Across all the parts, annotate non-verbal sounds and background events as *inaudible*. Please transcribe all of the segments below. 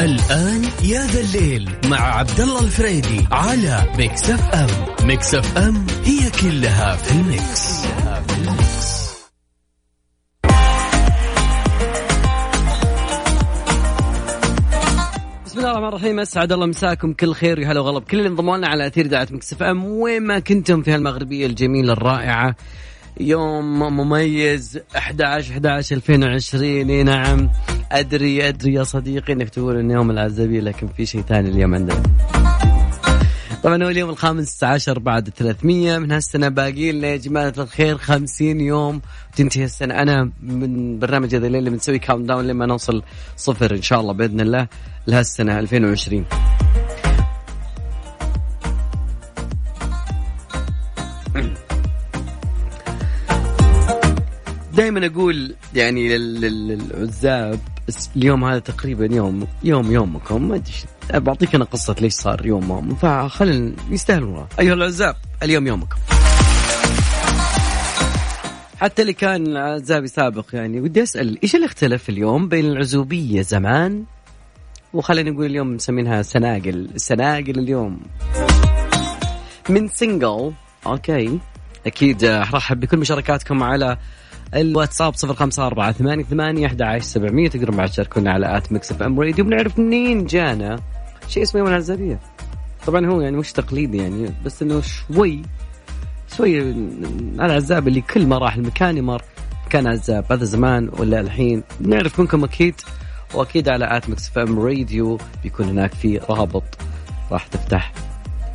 الآن يا ذا الليل مع عبد الله الفريدي على Mix FM Mix FM هي كلها في ال mix. بسم الله الرحمن الرحيم أسعد الله مساكم كل خير ويا هلا وغلا بكل اللي انضموا لنا على أثير إذاعة FM وين ما كنتم في هالمغربية الجميلة الرائعة يوم مميز 11 11 2020 اي نعم. أدري أدري يا صديقي إنك تقول إنه يوم العزبي لكن في شيء ثاني اليوم عندنا. طبعا هو اليوم الخامس عشر بعد 300 من هالسنة باقي لنا يا جماعة الخير 50 يوم. وتنتهي السنة. أنا من برنامج يا ذا الليل بنسوي countdown لما نوصل صفر إن شاء الله بإذن الله لهالسنة 2020 دائما أقول يعني للعزاب اليوم هذا تقريبا يوم يوم يومكم ما أدري بعطيك أنا قصة ليش صار يومهم فخلينا يستاهلوا أيها العزاب اليوم يومكم. حتى اللي كان عزابي سابق يعني ودي أسأل إيش اللي اختلف اليوم بين العزوبية زمان؟ وخلينا نقول اليوم مسمينها سناقل سناقل اليوم. من سنجل Okay. أكيد ارحب بكل مشاركاتكم على الواتساب صفر خمسة أربعة ثمانية ثمانية أحد عشر سبعمية. تقدرون بعد تشاركونا على at Mix FM Radio. بنعرف منين جانا شيء اسمه يوم العزابية طبعا هو يعني مش تقليدي يعني بس إنه شوي شوي العزاب اللي كل ما راح المكان يمر. كان عزاب هذا زمان ولا الحين. بنعرف منكم أكيد. وأكيد على at Mix FM Radio بيكون هناك في رابط راح تفتح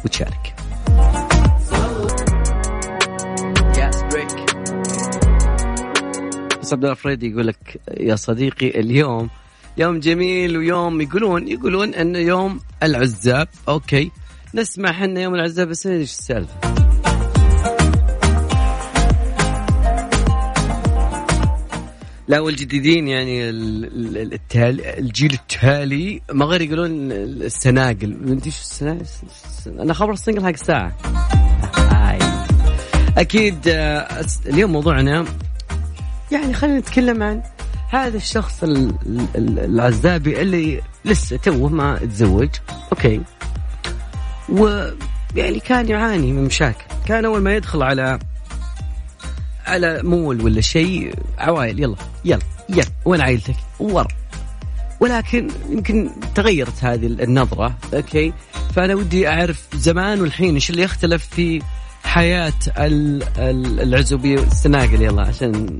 وتشارك. بس عبد الله يقول لك يا صديقي اليوم يوم جميل ويوم يقولون يقولون انه يوم العزاب. أوكي نسمع إحنا يوم العزاب بس إيش السالفة؟ لا والجديدين يعني التالي الجيل التالي ما غير يقولون السناقل. إنت إيش السناقل؟ أنا خبر ال single حق الساعة. أكيد آه، اليوم موضوعنا يعني خلينا نتكلم عن هذا الشخص العزابي اللي لسه توه ما تزوج. Okay. ويعني كان يعاني من مشاكل. كان أول ما يدخل على على مول ولا شيء عوائل يلا يلا يلا وين عائلتك؟ ورا. ولكن يمكن تغيرت هذه النظرة. أوكي. فأنا ودي أعرف زمان والحين إيش اللي يختلف في حياة العزوبية السناقل يلا عشان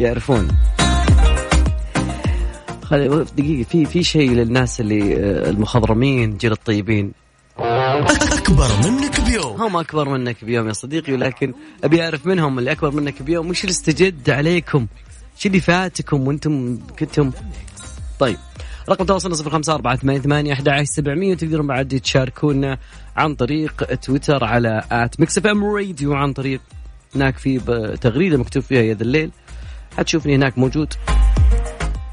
يعرفون. خلي دقيقة في في شيء للناس اللي آه، المخضرمين جيل الطيبين. أكبر منك بيوم. هم أكبر منك بيوم يا صديقي ولكن أبي أعرف منهم اللي أكبر منك بيوم وش اللي استجد عليكم؟ شو اللي فاتكم وأنتم كنتم؟ طيب. رقم تواصلنا صفر خمسة أربعة ثمانية ثمانية أحد عشر سبعمية وتقدرون بعد تشاركونا عن طريق تويتر على at Mix FM Radio عن طريق هناك في تغريدة مكتوب فيها يا ذا الليل. حتشوفني هناك موجود.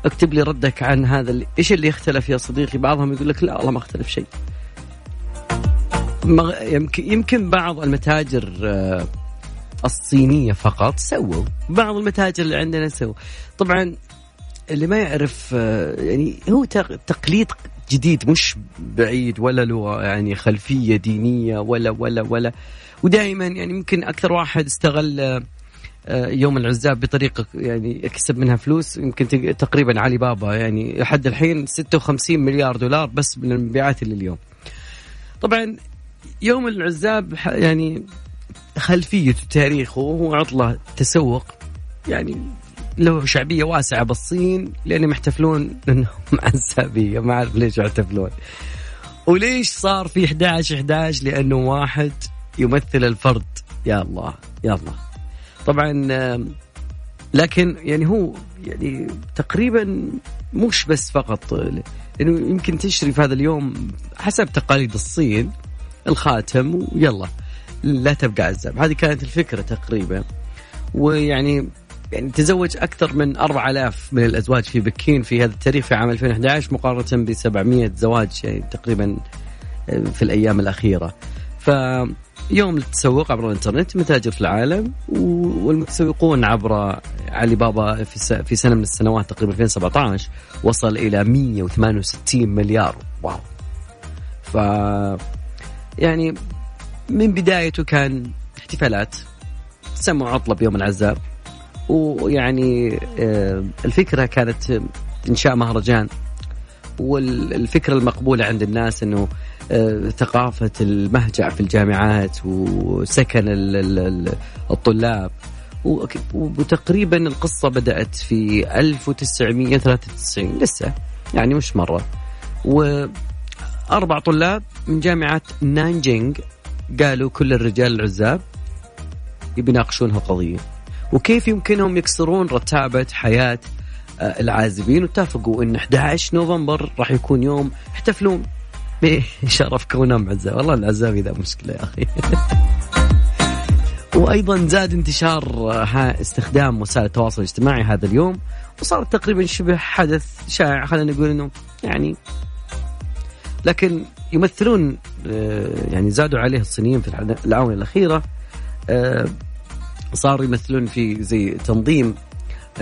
اكتب لي ردك عن هذا اللي إيش اللي يختلف يا صديقي؟ بعضهم يقول لك لا والله ما اختلف شيء. يمكن يمكن بعض المتاجر آه، الصينية فقط سووا. بعض المتاجر اللي عندنا سووا. طبعا اللي ما يعرف آه، يعني هو تقليد جديد مش بعيد ولا له يعني خلفية دينية ولا ولا ولا. ودائما يعني يمكن أكثر واحد استغل آه، يوم العزاب بطريقة يعني يكسب منها فلوس يمكن تقريبا علي بابا. يعني لحد الحين 56 مليار دولار بس من المبيعات اللي اليوم. طبعا يوم العزاب يعني خلفيته تاريخه هو عطلة تسوق. يعني له شعبية واسعة بالصين لأنهم يحتفلون إنهم *laughs* عزابيه ما أعرف ليش يحتفلون. وليش صار في 11 11 لأنه واحد يمثل الفرد. يا الله يا الله. طبعا لكن يعني هو يعني تقريبا مش بس فقط لأنه يمكن تشتري في هذا اليوم حسب تقاليد الصين الخاتم ويلا لا تبقى عزاب. هذه كانت الفكرة تقريبا. ويعني يعني تزوج أكثر من 4000 من الأزواج في بكين في هذا التاريخ في عام 2011 مقارنة ب 700 زواج يعني تقريبا في الأيام الأخيرة. ف يوم للتسوق عبر الإنترنت متاجر في العالم والمتسوقون عبر علي بابا في سنة من السنوات تقريبا 2017 وصل إلى 168 مليار. واو. ف يعني من بدايته كان احتفالات سموا عطلة بيوم العزاب ويعني آه، الفكرة كانت إنشاء مهرجان والفكرة المقبولة عند الناس إنه آه، ثقافة المهجع في الجامعات وسكن الطلاب. وتقريبا القصة بدأت في 1993 لسه يعني مش مرة. وأربع طلاب من جامعة نانجينغ قالوا كل الرجال العزاب يناقشون هالقضية وكيف يمكنهم يكسرون رتابة حياة آه، العازبين؟ واتفقوا إن 11 نوفمبر راح يكون يوم يحتفلون. بشرف كونهم عزاب والله العزاب ذا مشكلة يا أخي. *laughs* وأيضا زاد انتشار آه، استخدام وسائل التواصل الاجتماعي هذا اليوم. وصار تقريبا شبه حدث شائع خلينا نقول إنه يعني لكن يمثلون آه، يعني زادوا عليه الصينيين في الآونة الأخيرة. صاروا يمثلون في زي تنظيم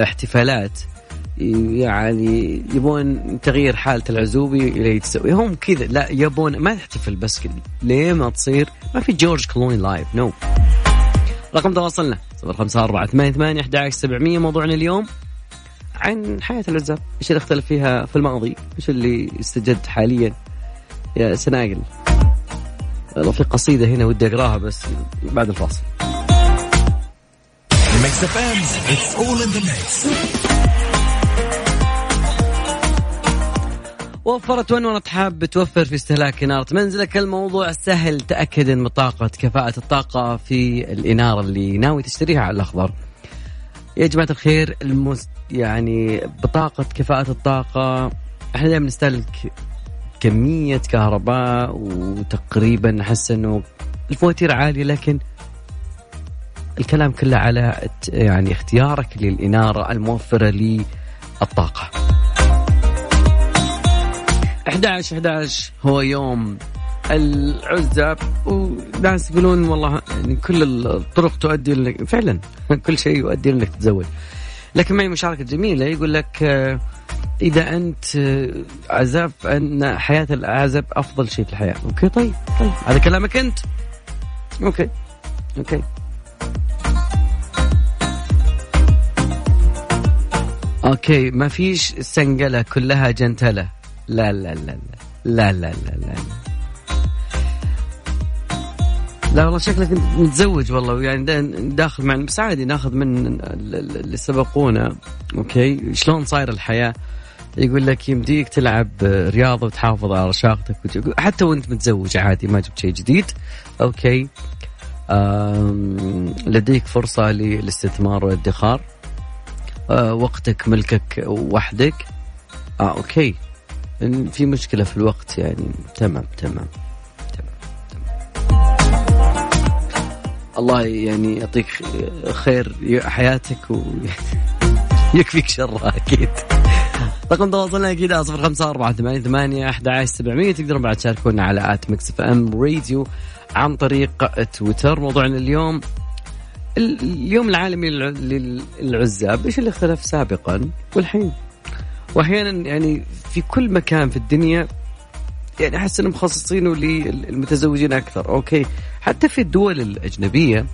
احتفالات يعني يبون تغيير حالة العزوبي إلى تسوي هم كذا لا يبون ما تحتفل بس ليه ما تصير؟ ما في جورج كلوني life no رقم تواصلنا صفر خمسة أربعة ثمانية ثمانية أحد سبعمية موضوعنا اليوم عن حياة العزاب إيش اللي اختلف فيها في الماضي؟ إيش اللي استجد حاليا؟ يا سناقل. والله في قصيدة هنا ودي أقراها بس بعد الفاصل. Mix FM, it's all in the mix. وفرت ونورة حاب توفر في استهلاك إنارة منزلك الموضوع سهل تأكد من بطاقة كفاءة الطاقة في الإنارة اللي ناوي تشتريها على الأخضر يا جماعة الخير المس... يعني بطاقة كفاءة الطاقة إحنا دائما نستهلك كمية كهرباء وتقريبا أحس إنه الفواتير عالية لكن الكلام كله على يعني اختيارك للإنارة الموفرة للطاقة 11 11 هو يوم العزاب وناس يقولون والله يعني كل الطرق تؤدي لك فعلا *laughs* كل شيء يؤدي إنك تتزوج. لكن معي مشاركة جميلة يقول لك آه، إذا أنت آه، عزاب فإن حياة الأعزب أفضل شيء في الحياة. okay طيب طيب. هذا كلامك أنت. okay okay. okay ما فيش سنقله كلها جنتلة. لا لا لا لا لا لا لا, لا. لا. لا والله شكلك متزوج والله يعني داخل معنا بس عادي ناخذ من اللي سبقونا. okay شلون صاير الحياة؟ يقول لك يمديك تلعب رياضة وتحافظ على رشاقتك حتى وانت متزوج عادي ما جبت شيء جديد. okay لديك فرصة للاستثمار والادخار. وقتك ملكك وحدك. آه okay. في مشكلة في الوقت يعني. تمام تمام. الله يعني يعطيك خير حياتك ويكفيك *laughs* شرها أكيد. رقم تواصلنا خمسة أربعة ثمانية ثمانية أحد عشر سبعمية. تقدرون بعد تشاركونا على at Mix FM Radio عن طريق تويتر. موضوعنا اليوم اليوم العالمي للعزاب إيش اللي اختلف سابقا؟ والحين. واحيانا يعني في كل مكان في الدنيا يعني أحس إنهم مخصصينه للمتزوجين أكثر. okay. حتى في الدول الأجنبية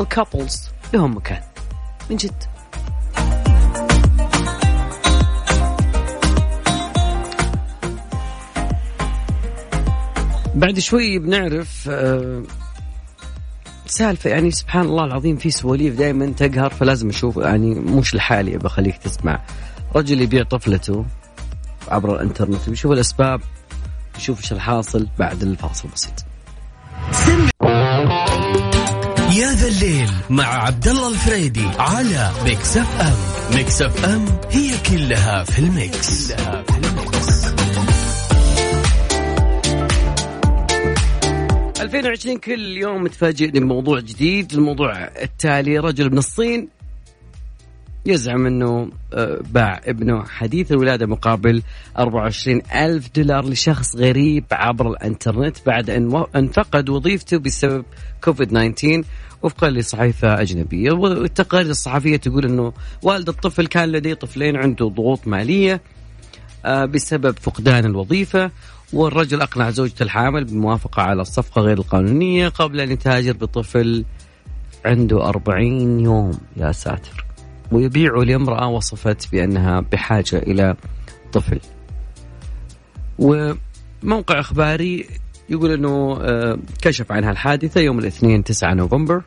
ال couples لهم مكان. من جد. بعد شوي بنعرف آه سالفة يعني سبحان الله العظيم في سواليف دائما تقهر فلازم أشوف يعني مش لحالي بخليك تسمع. رجل يبيع طفلته عبر الإنترنت بيشوف الأسباب يشوف إيش الحاصل بعد الفاصل بسيط. يا ذا الليل مع عبد الله الفريدي على ميكس أف أم. ميكس أف أم هي كلها في ال mix, كلها في ال mix. 2020 كل يوم متفاجئ بموضوع جديد الموضوع التالي رجل من الصين يزعم أنه آه، باع ابنه حديث الولادة مقابل 24 ألف دولار لشخص غريب عبر الإنترنت بعد أن فقد وظيفته بسبب كوفيد 19 وفقا لصحيفة أجنبية. والتقارير الصحفية تقول أنه والد الطفل كان لديه طفلين عنده ضغوط مالية آه، بسبب فقدان الوظيفة والرجل أقنع زوجته الحامل بالموافقة على الصفقة غير القانونية قبل أن يتاجر بطفل عنده أربعين يوم. يا ساتر. ويبيعه لامرأة وصفت بأنها بحاجة إلى طفل. وموقع إخباري يقول أنه آه، كشف عن هالحادثة يوم الاثنين 9 نوفمبر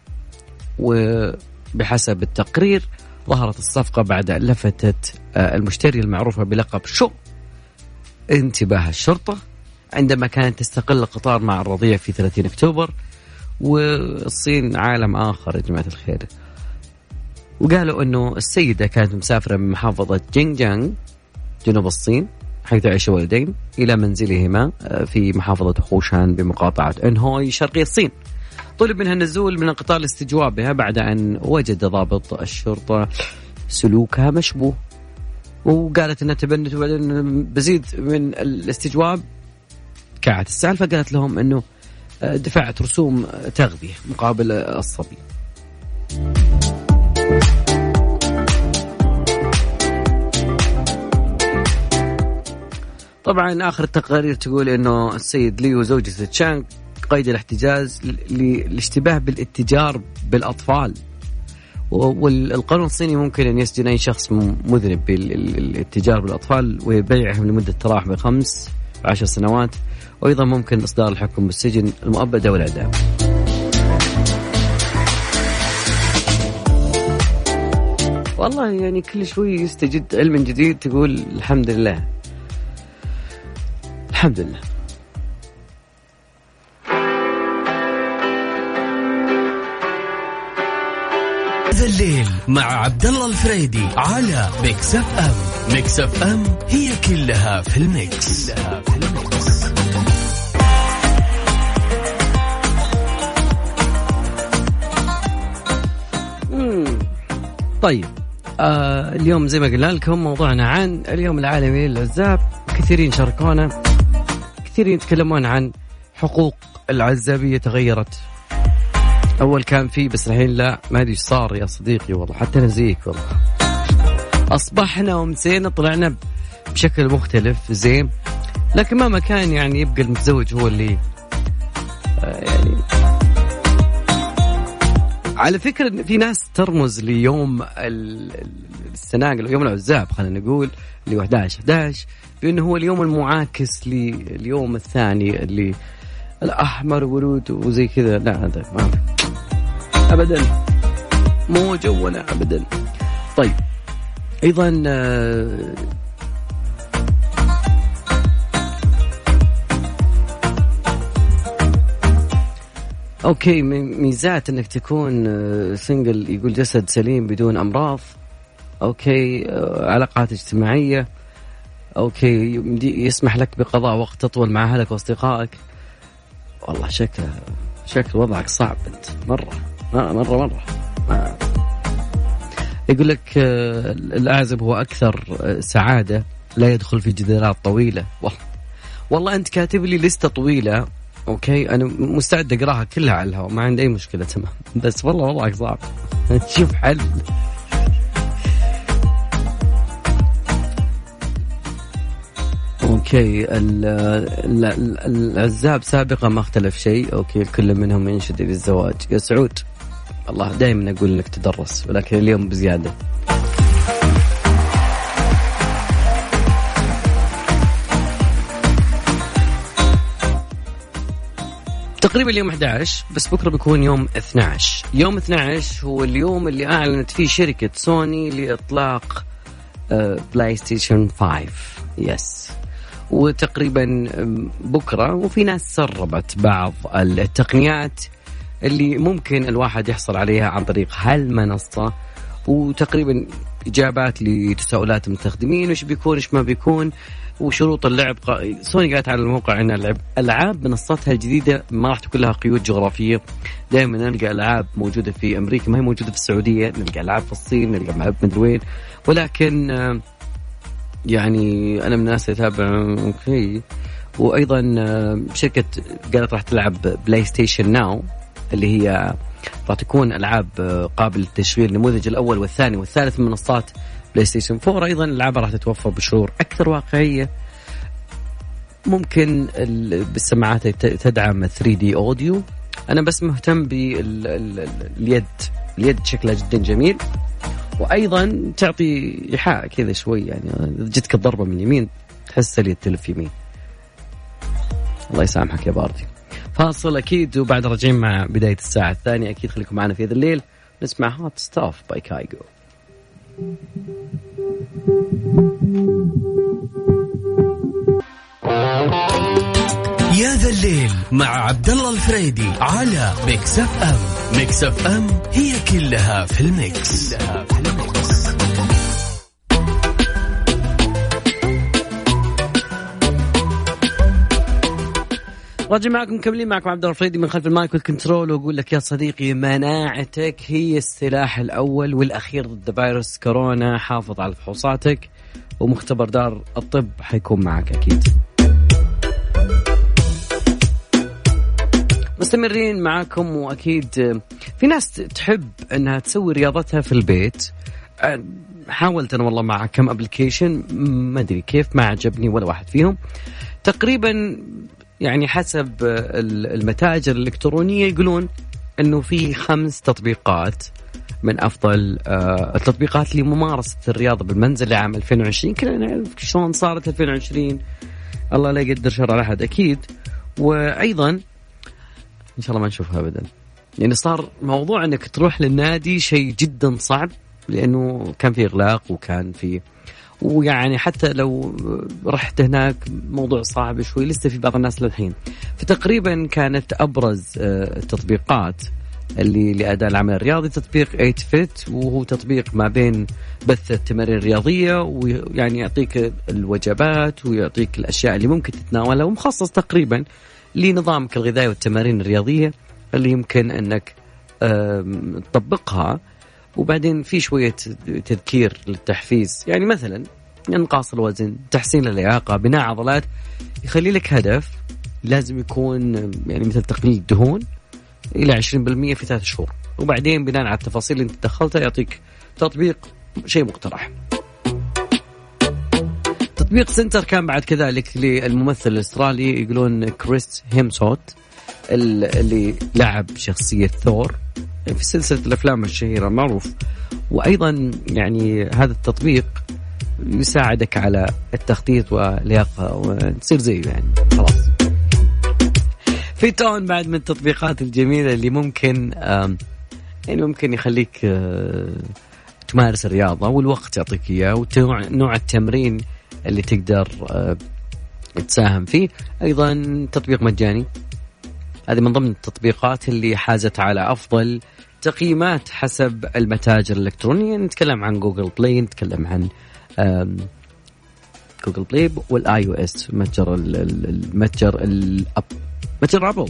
وبحسب التقرير ظهرت الصفقة بعد أن لفتت آه، المشتري المعروفة بلقب شو انتباه الشرطة عندما كانت تستقل القطار مع الرضيع في 30 أكتوبر والصين عالم آخر يا جماعة الخير. وقالوا أنه السيدة كانت مسافرة من محافظة جينجانغ جنوب الصين حيث يعيش والدين إلى منزلهما آه، في محافظة خوشان بمقاطعة إنهوي شرقي الصين. طلب منها النزول من القطار لاستجوابها بعد أن وجد ضابط الشرطة سلوكها مشبوه. وقالت انها تبنت وبعدين بزيد من الاستجواب كعت السالفة قالت لهم إنه آه، دفعت رسوم تغذية مقابل الصبي. طبعا آخر التقارير تقول إنه السيد لي وزوجته تشانغ قيد الاحتجاز للاشتباه بالاتجار بالأطفال. والقانون الصيني ممكن أن يسجن أي شخص مذنب بالاتجار بالأطفال وبيعهم لمدة تراوح بخمس عشر سنوات. وأيضا ممكن إصدار الحكم بالسجن المؤبد أو الاعدام. والله يعني كل شوي يستجد علم جديد تقول الحمد لله. الحمد لله. الليل مع عبد الله الفريدي على Mix FM Mix FM هي كلها في ال mix, كلها في ال mix. طيب آه اليوم زي ما قلنا لكم موضوعنا عن اليوم العالمي للعزاب كثيرين شاركونا كثيرين يتكلمون عن حقوق العزابية تغيرت. أول كان في بس الحين لا ما إيش صار يا صديقي والله حتى أنا زيك والله. أصبحنا ومسينا طلعنا بشكل مختلف زين. لكن مهما كان يعني يبقى المتزوج هو اللي آه يعني على فكرة في ناس ترمز ليوم السناقل يوم العزاب خلينا نقول اللي هو 11 11 بأنه هو اليوم المعاكس لليوم الثاني اللي الاحمر ورود وزي كذا. لا هذا ما ابدا. مو جونا ابدا. طيب. أيضا okay ميزات إنك تكون single آه، يقول جسد سليم بدون أمراض. okay آه، علاقات اجتماعية. okay يسمح لك بقضاء وقت اطول مع أهلك وأصدقائك. والله شكل شكل وضعك صعب أنت مرة مرة مرة ما. يقول لك آه، الأعزب هو أكثر آه، سعادة لا يدخل في جدالات طويلة. والله والله أنت كاتب لي لستة طويلة. okay؟ أنا مستعد أقراها كلها على الهواء ما عندي أي مشكلة تمام. بس والله وضعك صعب *laughs* شوف حل. أوكي العزاب سابقا ما اختلف شيء. أوكي كل منهم ينشد للزواج يا سعود الله دائما أقول لك تدرس ولكن اليوم بزيادة. تقريبا اليوم 11 بس بكرة بيكون يوم 12 يوم 12 هو اليوم اللي أعلنت فيه شركة سوني لإطلاق PlayStation 5 yes وتقريبا بكرة وفي ناس سربت بعض التقنيات اللي ممكن الواحد يحصل عليها عن طريق هالمنصة. وتقريبا إجابات لتساؤلات المستخدمين وش بيكون إيش ما بيكون. وشروط اللعب سوني قالت على الموقع إن اللعب ألعاب منصتها الجديدة ما راح تكون لها قيود جغرافية. دائما نلقى ألعاب موجودة في أمريكا ما هي موجودة في السعودية نلقى ألعاب في الصين نلقى ألعاب مدري وين. ولكن آه، يعني أنا من الناس اللي أتابع okay. وأيضا آه، شركة قالت راح تلعب PlayStation Now. اللي هي راح تكون ألعاب آه، قابله للتشغيل النموذج الأول والثاني والثالث من منصات PlayStation 4 أيضا الالعاب راح تتوفر بشعور أكثر واقعية. ممكن بالسماعات تدعم 3D audio أنا بس مهتم باليد اليد شكلها جدا جميل. وأيضا تعطي إيحاء كذا شوي يعني جتك الضربة من اليمين تحس اليد تلف يمين. الله يسامحك يا باردي فاصل أكيد وبعد راجعين مع بداية الساعة الثانية أكيد خليكم معنا في هذا الليل. نسمع Hot Stuff by Kygo يا ذا الليل مع عبد الله الفريدي على Mix FM Mix FM هي كلها في ال mix, كلها في ال mix. راجع معكم مكملين معكم عبد الفريدي من خلف ال mic وال control وأقول لك يا صديقي مناعتك هي السلاح الأول والأخير ضد فيروس كورونا. حافظ على فحوصاتك ومختبر دار الطب حيكون معك أكيد. مستمرين معاكم وأكيد في ناس تحب إنها تسوي رياضتها في البيت. حاولت أنا والله مع كم ابلكيشن ما أدري كيف ما عجبني ولا واحد فيهم. تقريبا يعني حسب المتاجر الإلكترونية يقولون إنه في خمس تطبيقات من أفضل آه، التطبيقات لممارسة الرياضة بالمنزل لعام 2020 كلنا نعرف شلون صارت 2020 الله لا يقدر شر أحد أكيد. وأيضا إن شاء الله ما نشوفها ابدا. يعني صار موضوع إنك تروح للنادي شيء جدا صعب لأنه كان في إغلاق وكان في ويعني حتى لو رحت هناك موضوع صعب شوي لسه في بعض الناس للحين. فتقريبا كانت أبرز آه، التطبيقات اللي لأداء العمل الرياضي تطبيق 8 فيت وهو تطبيق ما بين بث التمارين الرياضية ويعني يعطيك الوجبات ويعطيك الأشياء اللي ممكن تتناولها ومخصص تقريبا لنظامك الغذائي والتمارين الرياضية اللي يمكن أنك تطبقها. وبعدين في شوية تذكير للتحفيز. يعني مثلا انقاص الوزن تحسين اللياقة بناء عضلات يخلي لك هدف لازم يكون يعني مثل تقليل الدهون إلى 20% في ثلاث شهور. وبعدين بناء على التفاصيل اللي أنت دخلتها يعطيك تطبيق شيء مقترح. تطبيق Centr كان بعد كذلك للممثل الأسترالي يقولون كريس هيمسورث اللي لعب شخصية ثور. في سلسلة الأفلام الشهيرة المعروف وأيضا يعني هذا التطبيق يساعدك على التخطيط واللياقة. وتصير زيه يعني. خلاص. FitOn بعد من التطبيقات الجميلة اللي ممكن يعني ممكن يخليك آه، تمارس الرياضة والوقت يعطيك إياه ونوع التمرين اللي تقدر آه، تساهم فيه. أيضا تطبيق مجاني. هذه من ضمن التطبيقات اللي حازت على أفضل تقييمات حسب المتاجر الإلكترونية نتكلم عن Google Play نتكلم عن Google Play وال iOS متجر المتجر الأب متجر Apple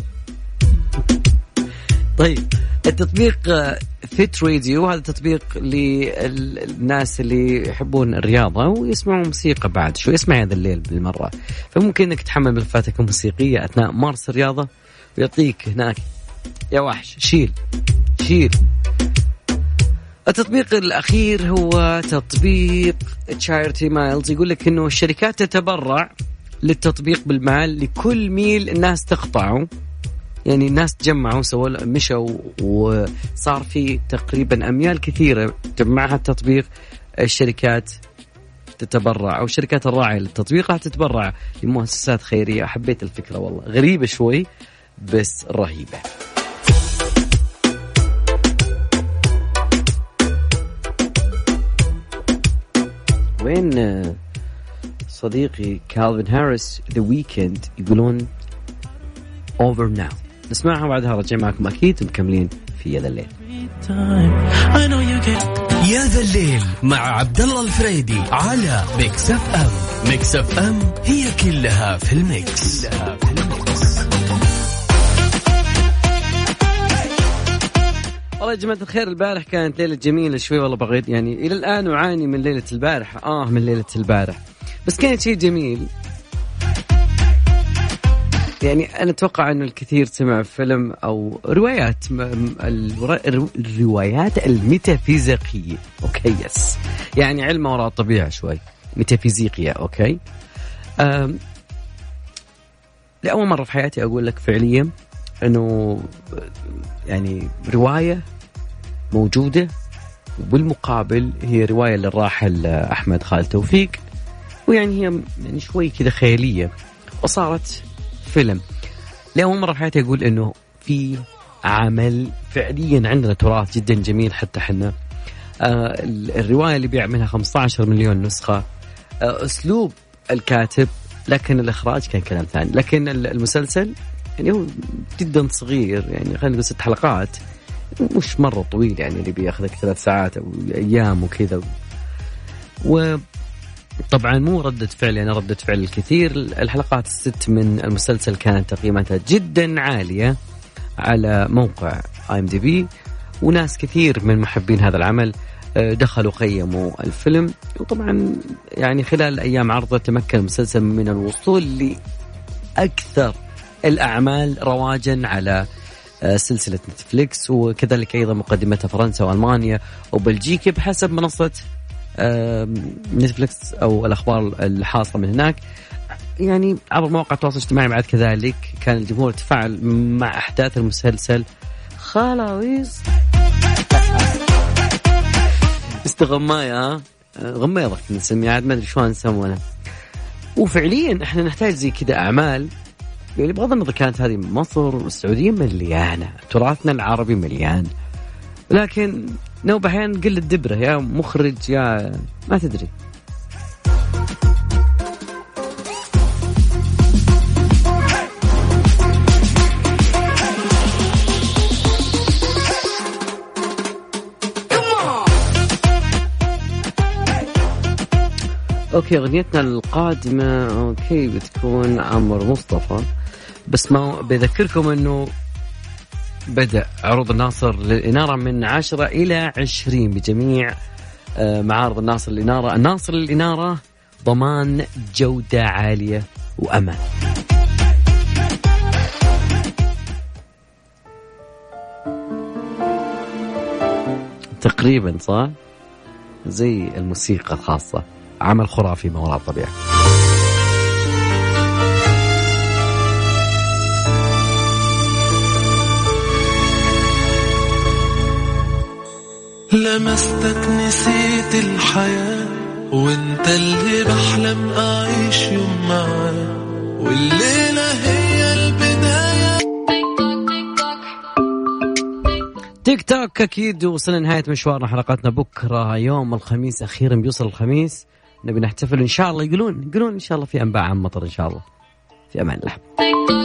طيب التطبيق Fit Radio هذا تطبيق للناس اللي يحبون الرياضة ويسمعون موسيقى بعد شو يسمع يا ذا الليل بالمرة. فممكن إنك تحمل ملفاتك الموسيقية أثناء مارس الرياضة. ويعطيك هناك. يا وحش شيل شيل. التطبيق الأخير هو تطبيق تشايرتي مايلز يقول لك إنه الشركات تتبرع للتطبيق بالمال لكل ميل الناس تقطعه. يعني الناس تجمعوا سووا مشوا وصار في تقريبا أميال كثيرة جمعها التطبيق. الشركات تتبرع أو الشركات الراعية للتطبيق راح تتبرع لمؤسسات خيرية. حبيت الفكرة والله. غريبة شوي. بس رهيبة. وين صديقي كالفن هاريس The Weeknd يقولون Over Now نسمعها وبعدها رجع معكم أكيد مكملين في يا ذا الليل. يا ذا الليل مع عبد الله الفريدي على Mix FM Mix FM هي كلها في ال mix, كلها في ال mix. والله يا جماعة الخير البارح كانت ليلة جميلة شوي والله بغيت يعني إلى الآن أعاني من ليلة البارح. آه من ليلة البارح. بس كانت شيء جميل. يعني أنا أتوقع إنه الكثير سمع فيلم أو روايات الروايات الميتافيزيقية. okay yes. يعني علم وراء الطبيعة شوي. ميتافيزيقيا okay. لأول مرة في حياتي أقول لك فعليا إنه يعني رواية موجودة وبالمقابل هي رواية للراحل أحمد خالد توفيق. ويعني هي يعني شوي كذا خيالية. وصارت فيلم. لأول مرة في حياتي أقول إنه في عمل فعليا عندنا تراث جدا جميل حتى إحنا. آه الرواية اللي بيع منها 15 مليون نسخة. آه أسلوب الكاتب لكن الإخراج كان كلام ثاني. لكن المسلسل يعني هو جدا صغير يعني خلينا نقول ست حلقات. مش مرة طويل يعني اللي بياخذك ثلاث ساعات أو أيام وكذا. و طبعا مو ردة فعل يعني ردة فعل الكثير. الحلقات الست من المسلسل كانت تقييماتها جدا عالية على موقع اي ام دي بي وناس كثير من محبين هذا العمل آه، دخلوا قيموا الفيلم. وطبعا يعني خلال أيام عرضة تمكن المسلسل من الوصول لأكثر الأعمال رواجا على آه، سلسلة نتفليكس وكذلك أيضا مقدمتها فرنسا وألمانيا وبلجيكا بحسب منصة نتفلكس أو الأخبار الحاصلة من هناك. يعني عبر مواقع التواصل الاجتماعي بعد كذلك كان الجمهور تفاعل مع أحداث المسلسل. خلاويص استغماية ها غميضك نسميها عاد ما أدري شلون نسمونها وفعليا إحنا نحتاج زي كذا أعمال. يعني بغض النظر كانت هذه مصر والسعودية مليانة تراثنا العربي مليان. لكن نوبة أحيانا قل الدبرة يا مخرج يا ما تدري. okay أغنيتنا القادمة okay بتكون عمر مصطفى. بس ما بذكركم إنه بدأ عروض الناصر للإنارة من 10 إلى 20 بجميع آه، معارض الناصر للإنارة. الناصر للإنارة ضمان جودة عالية وأمان. تقريبا صح؟ زي الموسيقى الخاصة. عمل خرافي ما وراء الطبيعة لمستك نسيت الحياة وانت اللي بحلم أعيش يوم معاه والليلة هي البداية. تيك توك أكيد وصلنا نهاية مشوارنا حلقاتنا بكرة يوم الخميس أخيرا بيوصل الخميس. نبي نحتفل إن شاء الله يقولون يقولون إن شاء الله في أنباء عن مطر إن شاء الله. في أمان الله.